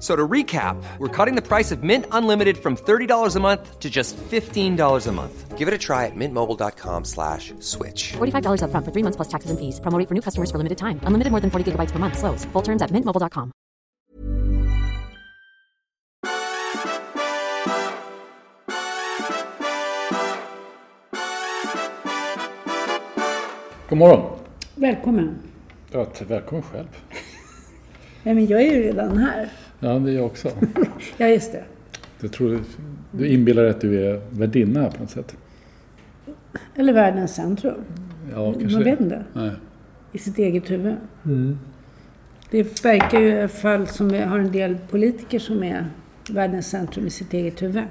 So to recap, we're cutting the price of Mint Unlimited from $30 a month to just $15 a month. Give it a try at mintmobile.com slash switch. $45 upfront for three months plus taxes and fees. Promo rate for new customers for limited time. Unlimited more than 40 gigabytes per month. Slows. Full terms at mintmobile.com. God morgon. Välkommen. Ja, t- välkommen själv. Nej, men jag är ju redan här. Ja, det är jag också. Ja, just det. Jag tror du, du inbillar dig att du är värdinna här på något sätt. Eller världens centrum. Ja, kanske Man vet inte. Nej. I sitt eget huvud. Det verkar ju i alla fall som vi har en del politiker som är världens centrum i sitt eget huvud.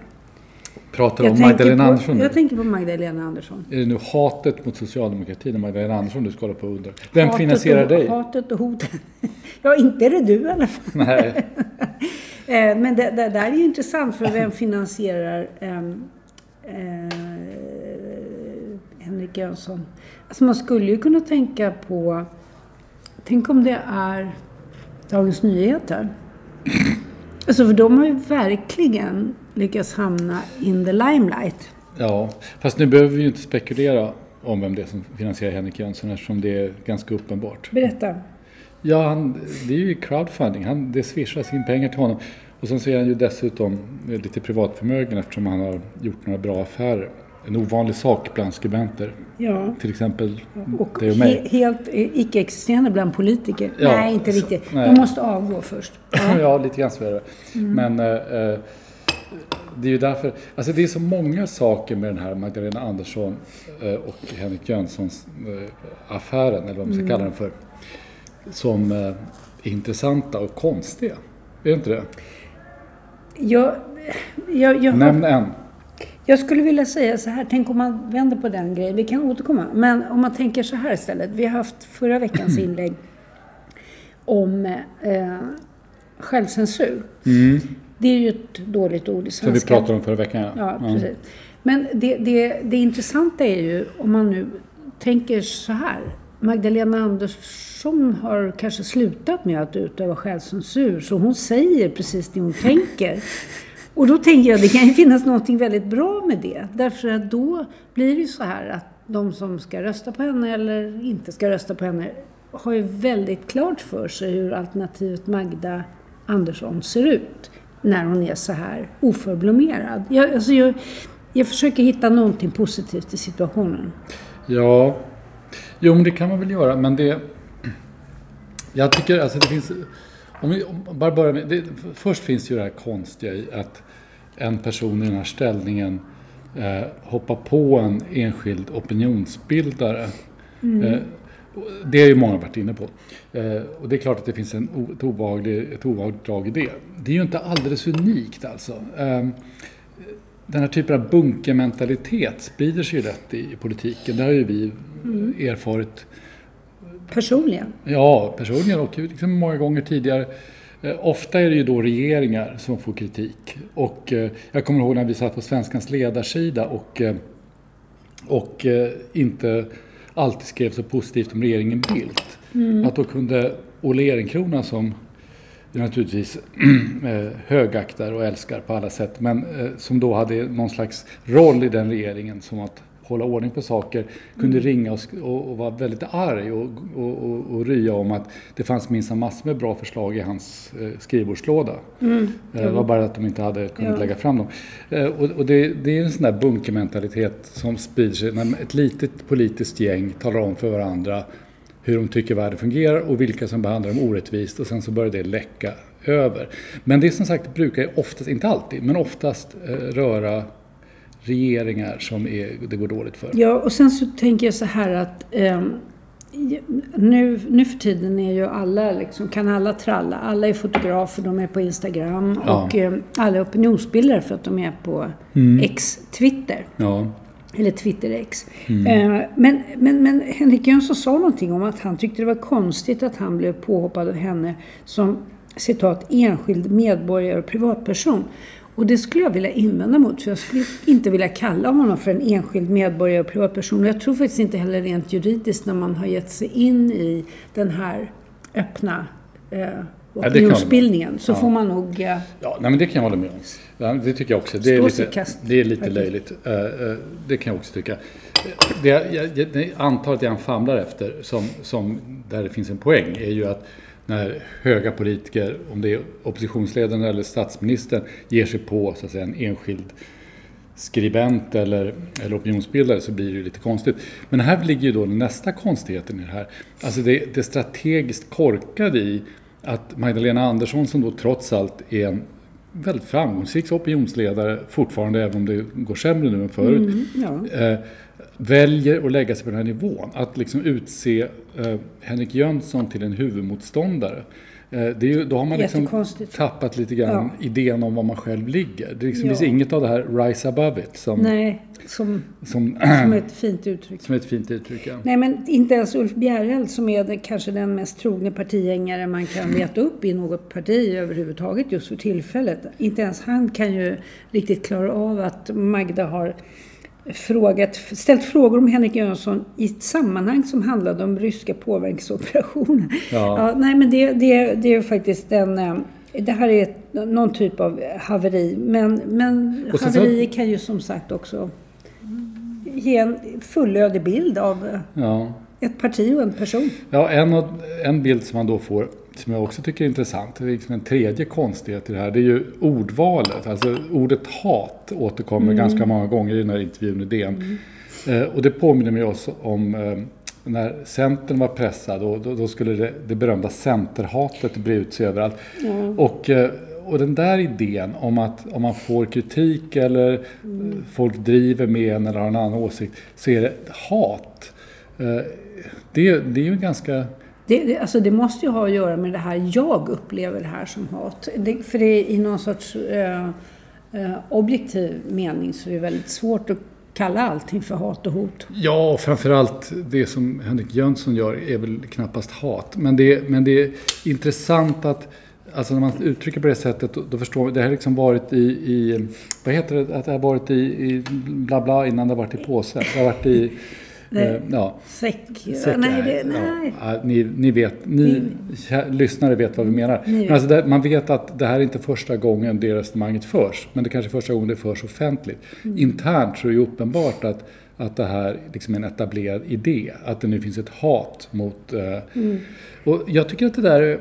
Pratar du om Magdalena på, Andersson nu? Jag tänker på Magdalena Andersson. Är det nu hatet mot socialdemokratin och Magdalena Andersson du ska hålla på och undra? Vem Hatet finansierar och, dig? Hatet och hotet. Ja, inte är det du i alla fall. Nej. Eh, Men det, det där är ju intressant för vem finansierar ehm, eh, Henrik Jönsson? Alltså man skulle ju kunna tänka på, tänk om det är Dagens Nyheter. Alltså för de har ju verkligen lyckats hamna in the limelight. Ja, fast nu behöver vi ju inte spekulera om vem det är som finansierar Henrik Jönsson eftersom det är ganska uppenbart. Berätta. Ja, han, det är ju crowdfunding. Han, det swishas in pengar till honom. Och sen så är han ju dessutom lite privatförmögen eftersom han har gjort några bra affärer. En ovanlig sak bland skribenter. Ja. Till exempel Och dig och mig. he, helt eh, icke-existerande bland politiker. Ja, nej, inte så- riktigt. nej. De måste avgå först. Ja, lite grann så är det. Mm. Men eh, eh, det är ju därför, alltså det är så många saker med den här Magdalena Andersson eh, och Henrik Jönssons eh, affären, eller vad man ska Mm. kalla den för, som eh, är intressanta och konstiga. Är det inte det? Jag, jag, jag, Nämn en. Jag skulle vilja säga så här, tänk om man vänder på den grejen, vi kan återkomma. Men om man tänker så här istället, vi har haft förra veckans inlägg om eh, självcensur. Det är ju ett dåligt ord i Som vi svenska. pratade om förra veckan. Ja, precis. Men det, det, det intressanta är ju, om man nu tänker så här. Magdalena Andersson har kanske slutat med att utöva självcensur, så hon säger precis det hon tänker. Och då tänker jag, det kan ju finnas något väldigt bra med det. Därför att då blir det ju så här att de som ska rösta på henne eller inte ska rösta på henne har ju väldigt klart för sig hur alternativet Magda Andersson ser ut när hon är så här oförblommerad. Jag, alltså jag, jag försöker hitta någonting positivt i situationen. Ja, jo men det kan man väl göra, men det... Jag tycker alltså det finns... Om vi om, bara börjar med... Det, först finns ju det här konstiga i att en person i den här ställningen eh, hoppar på en enskild opinionsbildare. Eh, och det har ju många varit inne på. Eh, och det är klart att det finns en, ett, obehaglig, ett obehagligt drag i det. Det är ju inte alldeles unikt alltså. Eh, den här typen av bunkermentalitet sprider sig ju lätt i, i politiken. Det har ju vi erfarit Personligen. Ja, personligen och liksom många gånger tidigare. Eh, ofta är det ju då regeringar som får kritik. Och eh, jag kommer ihåg när vi satt på Svenskans ledarsida och, eh, och inte alltid skrev så positivt om regeringen Bildt. Att då kunde Olle Ehrenkrona som vi naturligtvis högaktar och älskar på alla sätt, men som då hade någon slags roll i den regeringen som att hålla ordning på saker, kunde ringa och, och, och vara väldigt arg och, och, och, rya om att det fanns minsann massor med bra förslag i hans eh, skrivbordslåda. Eh, Det var bara att de inte hade kunnat Ja. lägga fram dem. Eh, och det, det är en sån där bunkermentalitet som sprider sig när ett litet politiskt gäng talar om för varandra hur de tycker världen fungerar och vilka som behandlar dem orättvist och sen så börjar det läcka över. Men det som sagt brukar oftast, inte alltid, men oftast eh, röra regeringar som är, det går dåligt för. Ja, och sen så tänker jag så här att ehm, nu, nu för tiden är ju alla, liksom, kan alla tralla. Alla är fotografer, de är på Instagram Ja. och ehm, alla är opinionsbildare för att de är på Mm. X, Twitter. Ja, Eller Twitter-X. Mm. Eh, men, men, men Henrik Jönsson sa någonting om att han tyckte det var konstigt att han blev påhoppad av henne som citat enskild medborgare och privatperson. Och det skulle jag vilja invända mot för jag skulle inte vilja kalla honom för en enskild medborgare och privatperson. Jag tror faktiskt inte heller rent juridiskt när man har gett sig in i den här öppna eh, opinionsbildningen så Ja. får man nog... Eh, ja nej, men det kan jag hålla med om. Ja, det tycker jag också. Det är lite, det är lite löjligt. Eh, eh, Det kan jag också tycka. Det jag, jag, det antar att jag famlar efter, som, som, där det finns en poäng, är ju att när höga politiker, om det är oppositionsledaren eller statsministern, ger sig på så att säga, en enskild skribent eller, eller opinionsbildare så blir det ju lite konstigt. Men här ligger ju då nästa konstigheten i det här. Alltså det, det strategiskt korkade i att Magdalena Andersson som då trots allt är en väldigt framgångsrik opinionsledare fortfarande, även om det går sämre nu än förut, ja. eh, väljer att lägga sig på den här nivån. Att liksom utse eh, Henrik Jönsson till en huvudmotståndare. Eh, det är ju, då har man liksom tappat lite grann idén om var man själv ligger. Det liksom Ja. finns inget av det här rise above it som, Nej, som, som, som ett fint uttryck. som ett fint uttryck. Ja. Nej, men inte ens Ulf Bjereld som är det, kanske den mest trogne partigängare man kan leta upp i något parti överhuvudtaget just för tillfället. Inte ens han kan ju riktigt klara av att Magda har frågat, ställt frågor om Henrik Jönsson i ett sammanhang som handlade om ryska påverkansoperationer. Ja. nej, men det, det, det är faktiskt en... eh, Det här är någon typ av haveri. Men, men sen så- haverier kan ju som sagt också ge en fullödig bild av eh, Ja. ett parti och en person. Ja, en, en bild som man då får, som jag också tycker är intressant, det är liksom en tredje konstighet i det här, det är ju ordvalet. Alltså ordet hat återkommer ganska många gånger i den här intervjun i DN. Eh, och det påminner mig också om eh, när Centern var pressad och då, då skulle det, det berömda Centerhatet bre ut sig överallt. Och, eh, och den där idén om att om man får kritik eller eh, folk driver med en eller har en annan åsikt så är det hat. Eh, Det, det är ju ganska... Det, det, alltså det måste ju ha att göra med det här jag upplever det här som hat. Det, för det är i någon sorts eh, eh, objektiv mening så är det väldigt svårt att kalla allting för hat och hot. Ja, och framförallt det som Henrik Jönsson gör är väl knappast hat. Men det, men det är intressant att Alltså när man uttrycker på det sättet, då, förstår man. Det har liksom varit i, i, vad heter det, att det har varit i, i bla bla innan det har varit i påse. Det har varit i, eh, ja. Säck. Säck, nej, det, ja. nej. Ja, ni, ni vet, ni kä- lyssnare vet vad vi menar. Ni vet. Alltså det, man vet att det här är inte första gången det resonemanget förs, men det kanske är första gången det förs offentligt. Mm. Internt så är det uppenbart att, att det här liksom är en etablerad idé, att det nu finns ett hat mot... Eh, Mm. Och jag tycker att det där... är-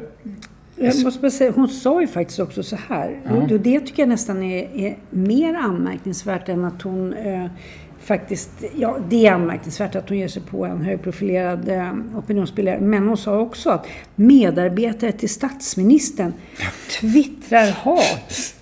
Jag måste bara säga, hon sa ju faktiskt också så här. Och, och det tycker jag nästan är, är mer anmärkningsvärt än att hon eh, faktiskt... Ja, det är anmärkningsvärt att hon ger sig på en högprofilerad eh, opinionsbildare. Men hon sa också att medarbetare till statsministern twittrar hat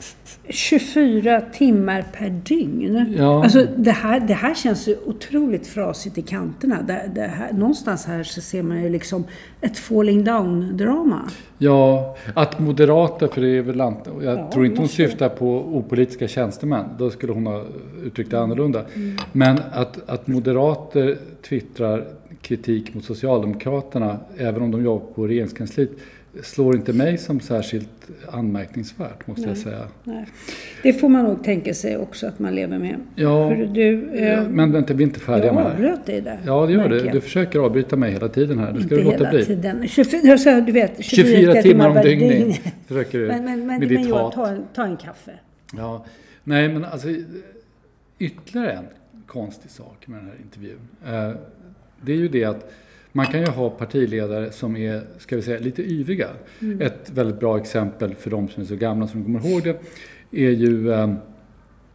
24 timmar per dygn. Ja. Alltså det här, det här känns ju otroligt frasigt i kanterna. Det, det här, någonstans här så ser man ju liksom ett falling down-drama. Ja, att moderater, för det är väl... Jag Ja, tror inte hon syftar på opolitiska tjänstemän. Då skulle hon ha uttryckt det annorlunda. Mm. Men att, att moderater twittrar kritik mot Socialdemokraterna, även om de jobbar på regeringskansliet, slår inte mig som särskilt anmärkningsvärt måste Nej. jag säga. Nej. Det får man nog tänka sig också att man lever med. Ja, Hörru, du, eh, men vänta, vi är inte färdiga jag med det här. avbröt dig där. Ja, det gör jag. Du försöker avbryta mig hela tiden här. Det ska Inte du låta hela bli. tiden. 24, jag sa, du vet, 24, 24 timmar om dygnet dygn. försöker du Men, men, men, men hat. ta en, ta en kaffe. Ja, nej men alltså ytterligare en konstig sak med den här intervjun. Eh, det är ju det att man kan ju ha partiledare som är, ska vi säga, lite yviga. Ett väldigt bra exempel för de som är så gamla som kommer ihåg det är ju eh,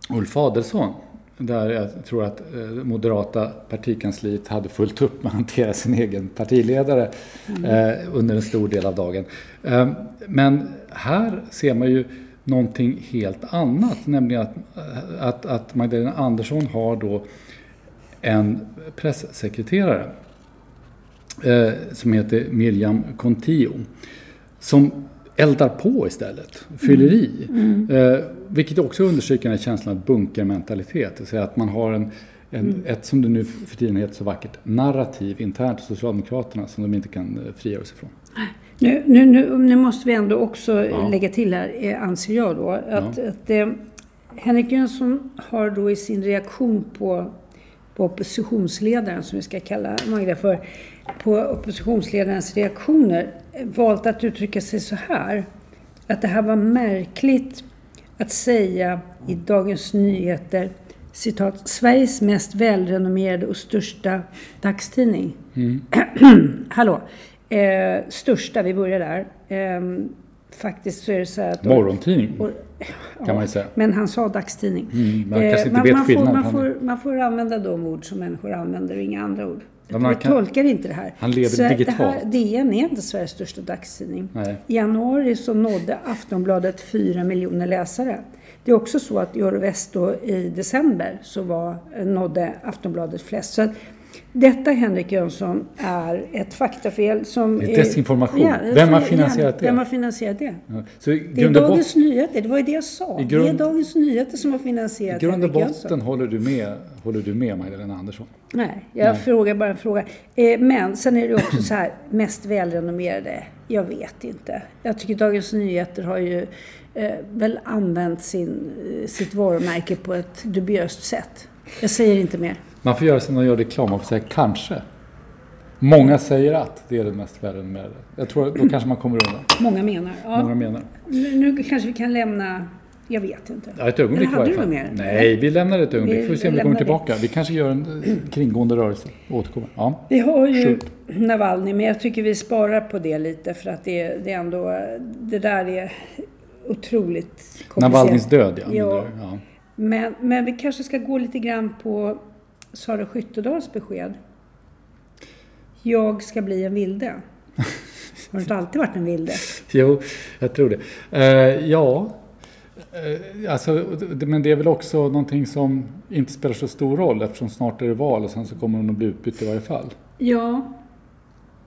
Ulf Adelsohn. Där jag tror att eh, moderata partikansliet hade fullt upp med att hantera sin egen partiledare eh, under en stor del av dagen. Eh, men här ser man ju någonting helt annat, nämligen att, att, att Magdalena Andersson har då en pressekreterare eh, som heter Miriam Contio som eldar på istället, fyller i. Eh, vilket också understryker den här känslan av bunkermentalitet. Det vill säga att man har en, en, ett, som det nu för tiden heter så vackert, narrativ internt hos Socialdemokraterna som de inte kan eh, frigöra sig från. Nu, nu, nu, nu måste vi ändå också Ja. lägga till här, eh, anser jag då, att, att eh, Henrik Jönsson har då i sin reaktion på, på oppositionsledaren, som vi ska kalla Magda för, på oppositionsledarens reaktioner eh, valt att uttrycka sig så här. Att det här var märkligt att säga i Dagens Nyheter citat, Sveriges mest välrenommerade och största dagstidning. Hallå. Eh, största, vi börjar där. Eh, faktiskt så är det så här att... Morgontidning och- kan man ju säga. Men han sa dagstidning. Mm, man kanske inte man, vet man, får, man, får, man får använda de ord som människor använder och inga andra ord. Man kan- tolkar inte det här. Han lever Så Det här, digitalt. DN är inte Sveriges största dagstidning. Nej. I januari så nådde Aftonbladet 4 miljoner läsare. Det är också så att i då i december så var, nådde Aftonbladet flest. Så att detta Henrik Jönsson är ett faktafel som... Det är desinformation. Vem har finansierat det? Vem har finansierat det? Ja. Så i Det är Dagens Nyheter, det var ju det jag sa. I grund- Det är Dagens Nyheter som har I finansierat grund och botten håller du med, håller du med Magdalena Andersson? Nej, jag frågar bara en fråga. Eh, men sen är det också så här, mest välrenommerade, jag vet inte. Jag tycker Dagens Nyheter har ju eh, väl använt sin, eh, sitt varumärke på ett dubiöst sätt. Jag säger inte mer. Man får göra som de gör reklam, man får säga kanske. Många säger att det är det mest välrenommerade. Jag tror då kanske man kommer undan. Många menar. Ja. Många menar. Nu, nu kanske vi kan lämna, jag vet inte. Ja, ett ögonblick Eller i hade varje du fall. något mer? Nej, vi lämnar ett ögonblick. Vi får vi se om vi kommer tillbaka. Vi kanske gör en kringgående rörelse och återkommer. Ja. Vi har ju Shoot. Navalny, men jag tycker vi sparar på det lite för att det, det är ändå, det där är otroligt komplicerat. Navalnys död, ja. Ja. Men, men vi kanske ska gå lite grann på Sara Skyttedals besked. Jag ska bli en vilde. Har du inte alltid varit en vilde? Jo, jag tror det. Eh, ja, eh, alltså, men det är väl också någonting som inte spelar så stor roll eftersom snart är det val och sen så kommer hon att bli utbytt i varje fall. Ja,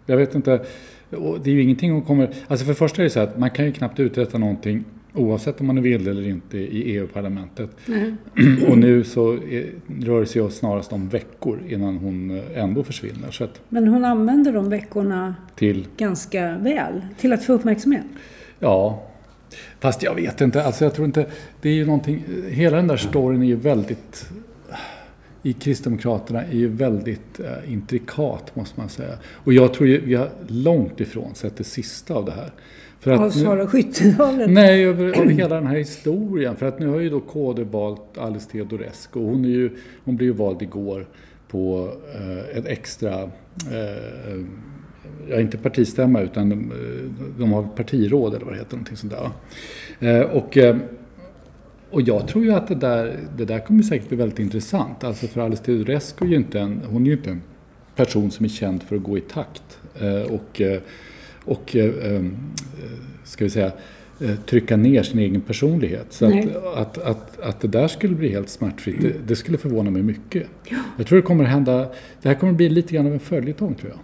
Jag vet inte. Det är ju ingenting hon kommer... Alltså för det första är det så att man kan ju knappt uträtta någonting oavsett om man är vild eller inte i EU-parlamentet. Och nu så är, rör det sig snarast om veckor innan hon eh, ändå försvinner. Så men hon använder de veckorna till, ganska väl till att få uppmärksamhet. ja. Fast jag vet inte, alltså jag tror inte, det är ju någonting, hela den där storyn är ju väldigt, i Kristdemokraterna är ju väldigt eh, intrikat måste man säga. Och jag tror ju vi har långt ifrån sett det sista av det här. För Av nu- Sara Skyttedal. Nej, över, över hela den här historien. För att nu har ju då KD valt Alice Teodorescu och hon, är ju, hon blev ju vald igår på eh, ett extra, eh, ja inte partistämma utan de, eh, de har partiråd eller vad det heter, någonting sånt där. Eh, och, eh, och jag tror ju att det där, det där kommer säkert bli väldigt intressant. Alltså för Alice Teodorescu är ju inte en, hon är ju inte en person som är känd för att gå i takt. Eh, och eh, och eh, eh, ska vi säga, trycka ner sin egen personlighet. Så att, att, att, att det där skulle bli helt smärtfritt, det, det skulle förvåna mig mycket. Jag tror det kommer hända, det här kommer bli lite grann av en följetong tror jag.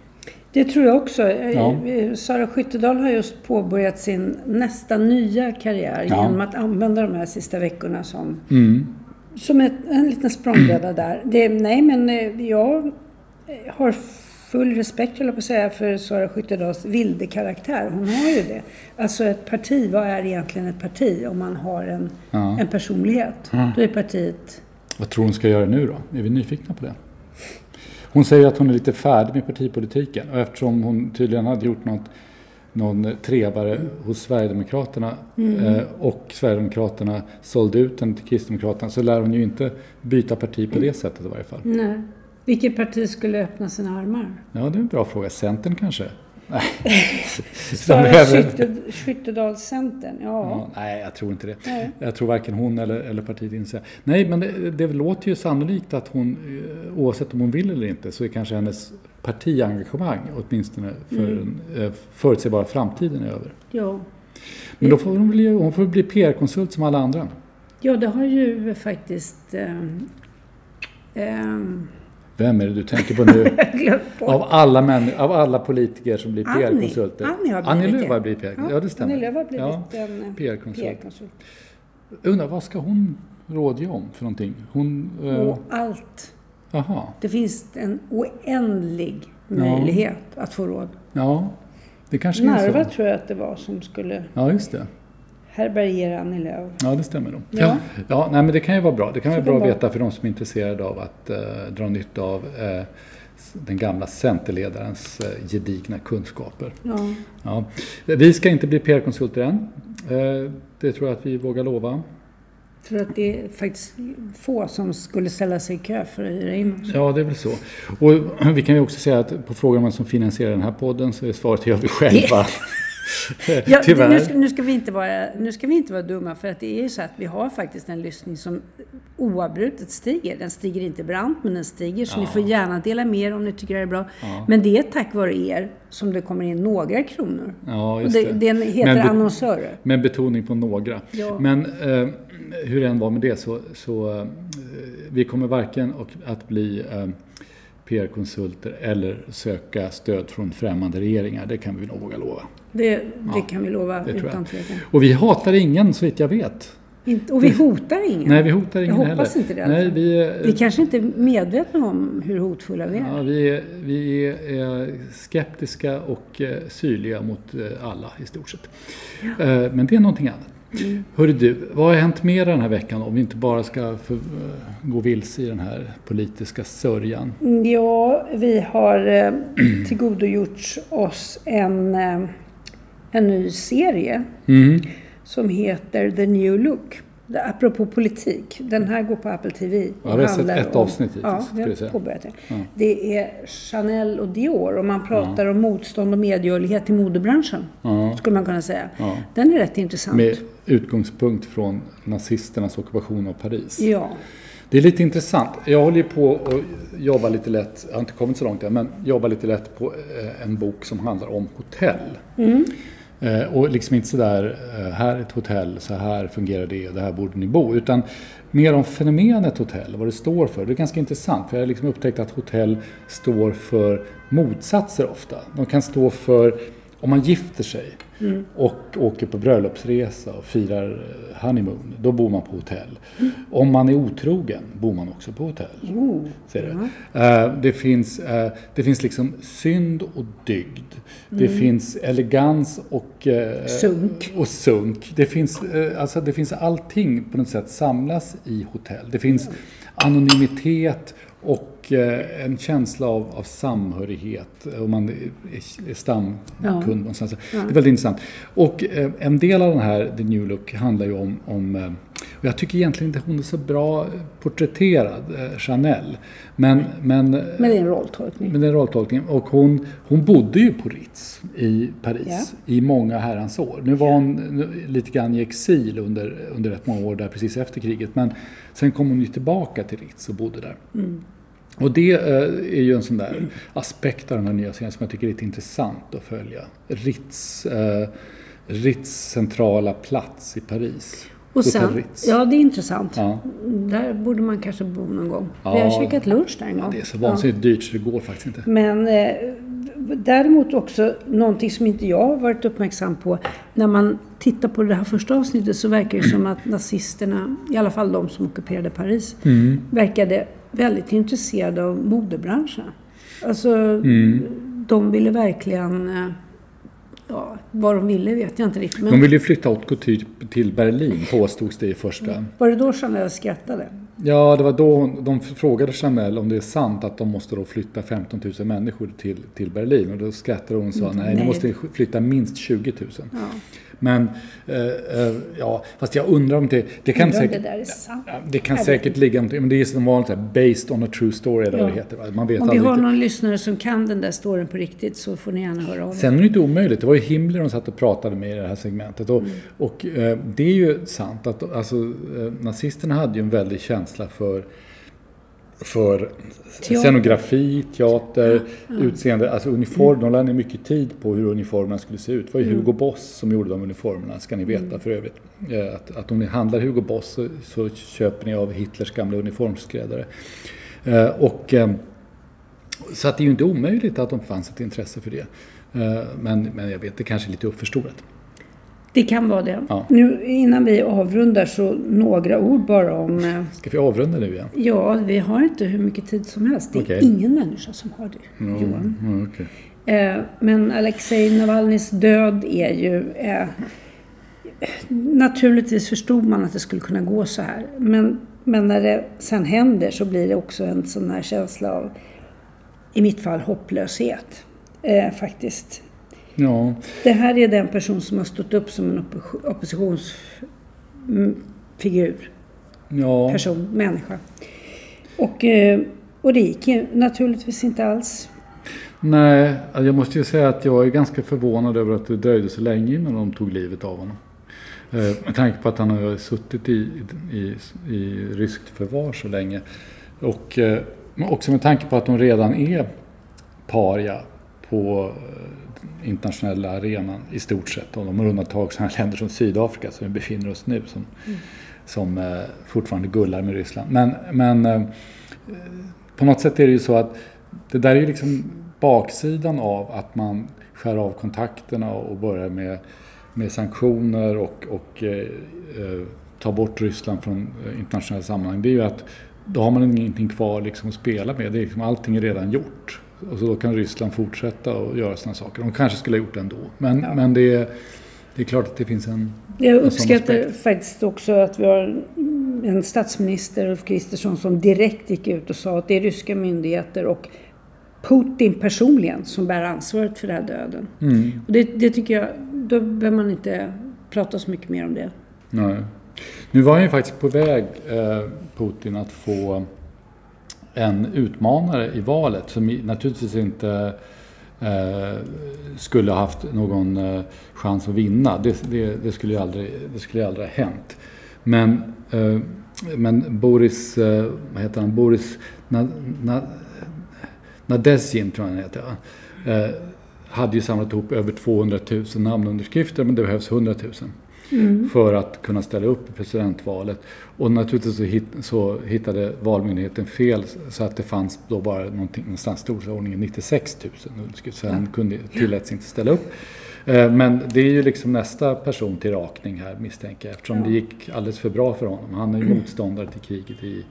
Det tror jag också. Ja. Eh, Sara Skyttedal har just påbörjat sin nästa nya karriär Ja. genom att använda de här sista veckorna som, Mm. som ett, en liten språngbräda där. Det, nej, men eh, jag har full respekt, höll jag på att säga, för Sara Skyttedals vilde karaktär. Hon har ju det. Alltså ett parti, vad är egentligen ett parti om man har en, Ja. en personlighet? Då är partiet... Vad tror hon ska göra nu då? Är vi nyfikna på det? Hon säger att hon är lite färdig med partipolitiken och eftersom hon tydligen hade gjort något, någon trevare hos Sverigedemokraterna eh, och Sverigedemokraterna sålde ut den till Kristdemokraterna så lär hon ju inte byta parti på det sättet i varje fall. Nej. Vilket parti skulle öppna sina armar? Ja, det är en bra fråga. Centern kanske? Sara Skyttedalscentern, ja. Ja, nej, jag tror inte det. Nej. Jag tror varken hon eller, eller partiet inser. Nej, men det, det låter ju sannolikt att hon, eh, oavsett om hon vill eller inte, så är kanske hennes partiengagemang, åtminstone för Mm. den eh, förutsägbara framtiden, är över. ja. Men då får hon, bli, hon får bli PR-konsult som alla andra. Ja, det har ju faktiskt... ehm, ehm, Vem är det du tänker på nu? av, alla män, av alla politiker som blir. PR-konsulter? Annie Annie Lööf har blivit PR-konsult. Ja, det stämmer. Annie Lööf har blivit Ja, en PR-konsult. PR-konsult. Undrar, vad ska hon rådge om för någonting? Hon... Eh, allt. Jaha. Det finns en oändlig möjlighet att få råd. Ja, det kanske är Narva så. tror jag att det var som skulle Ja, just det. Härbärgera Annie Lööf. Ja, det stämmer nog. Ja. ja nej, men det kan ju vara bra. Det kan vara bra att veta för de som är intresserade av att eh, dra nytta av eh, den gamla centerledarens eh, gedigna kunskaper. Ja. Ja. Vi ska inte bli PR-konsulter än. Eh, det tror jag att vi vågar lova. Jag tror att det är faktiskt få som skulle ställa sig i kö för att hyra in oss. Ja, det är väl så. Och vi kan ju också säga att på frågan om vem som finansierar den här podden så är svaret gör vi själva. Ja, Tyvärr. nu, ska, nu, ska vi inte vara, nu ska vi inte vara dumma för att det är ju så att vi har faktiskt en lyssning som oavbrutet stiger. Den stiger inte brant men den stiger så ni får gärna dela med er om ni tycker det är bra. Men det är tack vare er som det kommer in några kronor. Ja, Och just det, det. den heter Men annonsörer. Med betoning på några. Ja. Men eh, hur det än var med det så, så eh, vi kommer varken och, att bli eh, PR-konsulter eller söka stöd från främmande regeringar. Det kan vi nog våga lova. Det, det kan vi lova det utan tvekan. Och vi hatar ingen så vitt jag vet. Inte, och vi hotar ingen. Nej, vi hotar ingen Jag heller. hoppas inte det. Nej, fall. vi, Vi kanske inte är medvetna om hur hotfulla vi är. Ja, vi, är, vi är eh, skeptiska och eh, syrliga mot eh, alla i stort sett. Eh, Men det är någonting annat. Mm. Hörru du, vad har hänt mer den här veckan om vi inte bara ska för, eh, gå vilse i den här politiska sörjan? Ja, vi har eh, tillgodogjort oss en, eh, en ny serie Mm. som heter The New Look. Apropå politik. Den här går på Apple TV. Ja, vi har sett ett avsnitt hittills, Ja, påbörjat det. Ja. Det är Chanel och Dior och man pratar om motstånd och medgörlighet i modebranschen. Ja. Skulle man kunna säga. Ja. Den är rätt intressant. Med utgångspunkt från nazisternas ockupation av Paris. Ja. Det är lite intressant. Jag håller på att jobba lite lätt, jag har inte kommit så långt än, men jobba lite lätt på eh, en bok som handlar om hotell. Eh, Och liksom inte sådär, eh, här är ett hotell, så här fungerar det och det här borde ni bo. Utan mer om fenomenet hotell, vad det står för. Det är ganska intressant, för jag har liksom upptäckt att hotell står för motsatser ofta. De kan stå för, om man gifter sig och åker på bröllopsresa och firar eh, honeymoon, då bor man på hotell. Om man är otrogen bor man också på hotell. Oh. Ser du? Eh, det, finns, eh, det finns liksom synd och dygd. Det finns elegans och, eh, Sunk. och sunk. Det finns, alltså det finns allting på något sätt samlas i hotell. Det finns anonymitet och eh, en känsla av, av samhörighet om man är, stamkund Ja. någonstans. Det är väldigt intressant. Och eh, en del av den här The New Look handlar ju om, om eh, och jag tycker egentligen inte hon är så bra porträtterad, Chanel. Men, men, Men det är en rolltolkning. men det är en rolltolkning. Och hon, hon bodde ju på Ritz i Paris Ja. i många herrans år. Nu var hon nu, lite grann i exil under, under rätt många år där precis efter kriget. Men sen kom hon ju tillbaka till Ritz och bodde där. Och det eh, är ju en sån där aspekt av den här nya serien som jag tycker är lite intressant att följa. Ritz, eh, Ritz centrala plats i Paris. Och sen, Ritz. ja det är intressant. Ja. Där borde man kanske bo någon gång. Ja. Vi har käkat lunch där en gång. Det är så vansinnigt dyrt så det går faktiskt inte. Men eh, däremot också någonting som inte jag har varit uppmärksam på. När man tittar på det här första avsnittet så verkar det som att nazisterna, i alla fall de som ockuperade Paris, Mm. verkade väldigt intresserade av modebranschen. Alltså, Mm. de ville verkligen... eh, Ja, vad de ville vet jag inte riktigt. Men De ville flytta haute couture till Berlin påstods det i första. var det då Chanel skrattade? Ja, det var då hon, de frågade Chanel om det är sant att de måste då flytta 15 000 människor till, till Berlin. Och då skrattade hon och sa nej, ni måste flytta minst 20 000. Ja. Men, eh, eh, ja, fast jag undrar om det... Det kan, säkert, det det kan säkert ligga någonting, men det är som vanligt här, based on a true story eller vad Ja. det heter. Man vet Om vi har någon lyssnare som kan den där storyn på riktigt så får ni gärna höra av er. Sen är det inte omöjligt. Det var ju Himmler de satt och pratade med i det här segmentet. Och, Mm. och eh, det är ju sant att alltså, eh, nazisterna hade ju en väldig känsla för för Teater. scenografi, teater, utseende, alltså uniform. De lade ner mycket tid på hur uniformerna skulle se ut. Det var ju Hugo Boss som gjorde de uniformerna, ska ni veta för övrigt. Eh, Att, att om ni handlar Hugo Boss så, så köper ni av Hitlers gamla uniformsskräddare. Eh, Och, eh, så att det är ju inte omöjligt att de fanns ett intresse för det. Men, men jag vet, det kanske är lite uppförstorat. Det kan vara det. Ja. Nu innan vi avrundar så några ord bara om... eh, Ska vi avrunda nu igen? Ja, vi har inte hur mycket tid som helst. Det är Okej. ingen människa som har det, Johan. Mm, okej. Eh, Men Alexej Navalnys död är ju... Eh, naturligtvis förstod man att det skulle kunna gå så här. Men, men när det sen händer så blir det också en sån här känsla av, i mitt fall, hopplöshet. Eh, faktiskt. Ja, Det här är den person som har stått upp som en oppo- oppositionsfigur, ja. person, människa. Och, eh, och det gick ju naturligtvis inte alls. Nej, alltså jag måste ju säga att jag är ganska förvånad över att det dröjde så länge innan de tog livet av honom. Eh, Med tanke på att han har suttit i, i, i ryskt förvar så länge. Och eh, också med tanke på att de redan är paria på internationella arenan i stort sett. Och de har undantag sådana länder som Sydafrika som vi befinner oss nu som, som eh, fortfarande gullar med Ryssland. Men, men eh, på något sätt är det ju så att det där är ju liksom baksidan av att man skär av kontakterna och börjar med, med sanktioner och, och eh, eh, tar bort Ryssland från eh, internationella sammanhang. Det är ju att då har man ingenting kvar liksom att spela med. Det är liksom, allting är redan gjort. Och så då kan Ryssland fortsätta och göra sådana saker. De kanske skulle ha gjort det ändå. Men, men det, är, det är klart att det finns en... Jag en uppskattar aspekt. faktiskt också att vi har en statsminister, Ulf Kristersson, som direkt gick ut och sa att det är ryska myndigheter och Putin personligen som bär ansvaret för den här döden. Mm, Och det, det tycker jag, då behöver man inte prata så mycket mer om det. nej. Nu var han ju faktiskt på väg, eh, Putin, att få en utmanare i valet som naturligtvis inte eh, skulle ha haft någon eh, chans att vinna. Det, det, det, skulle ju aldrig, det skulle ju aldrig ha hänt. Men, eh, men Boris, eh, vad heter han, Boris Na, Na, Nadezjin tror jag han heter. Ja. Eh, hade ju samlat ihop över 200 000 namnunderskrifter men det behövs 100 000 för att kunna ställa upp i presidentvalet. Och naturligtvis så, hit, så hittade Valmyndigheten fel så att det fanns då bara någonstans i storleksordningen 96 000 underskrifter. Så han kunde, tilläts inte ställa upp. Eh, Men det är ju liksom nästa person till rakning här misstänker jag eftersom det gick alldeles för bra för honom. Han är ju motståndare till kriget i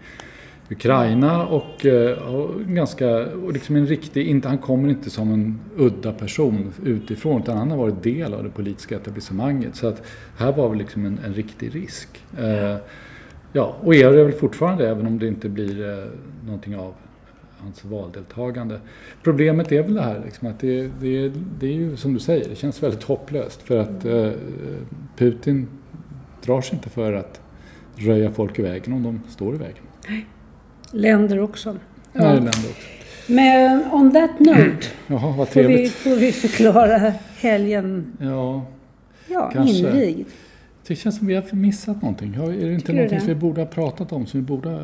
Ukraina och, eh, och ganska, och liksom en riktig, inte, han kommer inte som en udda person utifrån utan han har varit del av det politiska etablissemanget. Så att här var väl liksom en, en riktig risk. Eh, ja, och är det väl fortfarande även om det inte blir eh, någonting av hans valdeltagande. Problemet är väl det här liksom, att det, det, det är ju som du säger, det känns väldigt hopplöst för att eh, Putin drar sig inte för att röja folk i vägen om de står i vägen. Länder också. Ja. Länder också. Men on that note Jaha, vad får vi, får vi förklara helgen Ja, ja, Kanske. invigd. det känns som vi har missat någonting. Är det inte Tycker någonting som vi borde ha pratat om? Som vi borde, ha-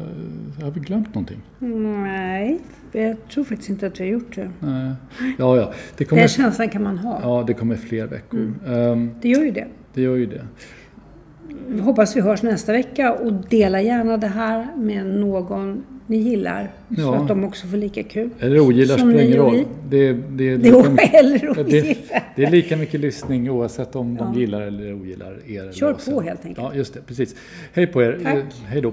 har vi glömt någonting? Nej, jag tror faktiskt inte att vi har gjort det. Nej. Ja, ja. Det Den kommer, känslan kan man ha. ja, det kommer fler veckor. Mm. Ehm, Det gör ju det. det gör ju det. Hoppas vi hörs nästa vecka och dela gärna det här med någon ni gillar. Så Ja. att de också får lika kul. Eller ogillar spelar ingen roll. Det, det, är Det det, är lika mycket lyssning oavsett om de Ja. gillar eller ogillar er. Kör på helt enkelt. Ja, just det. Precis. Hej på er. Tack. Eh, Hej då.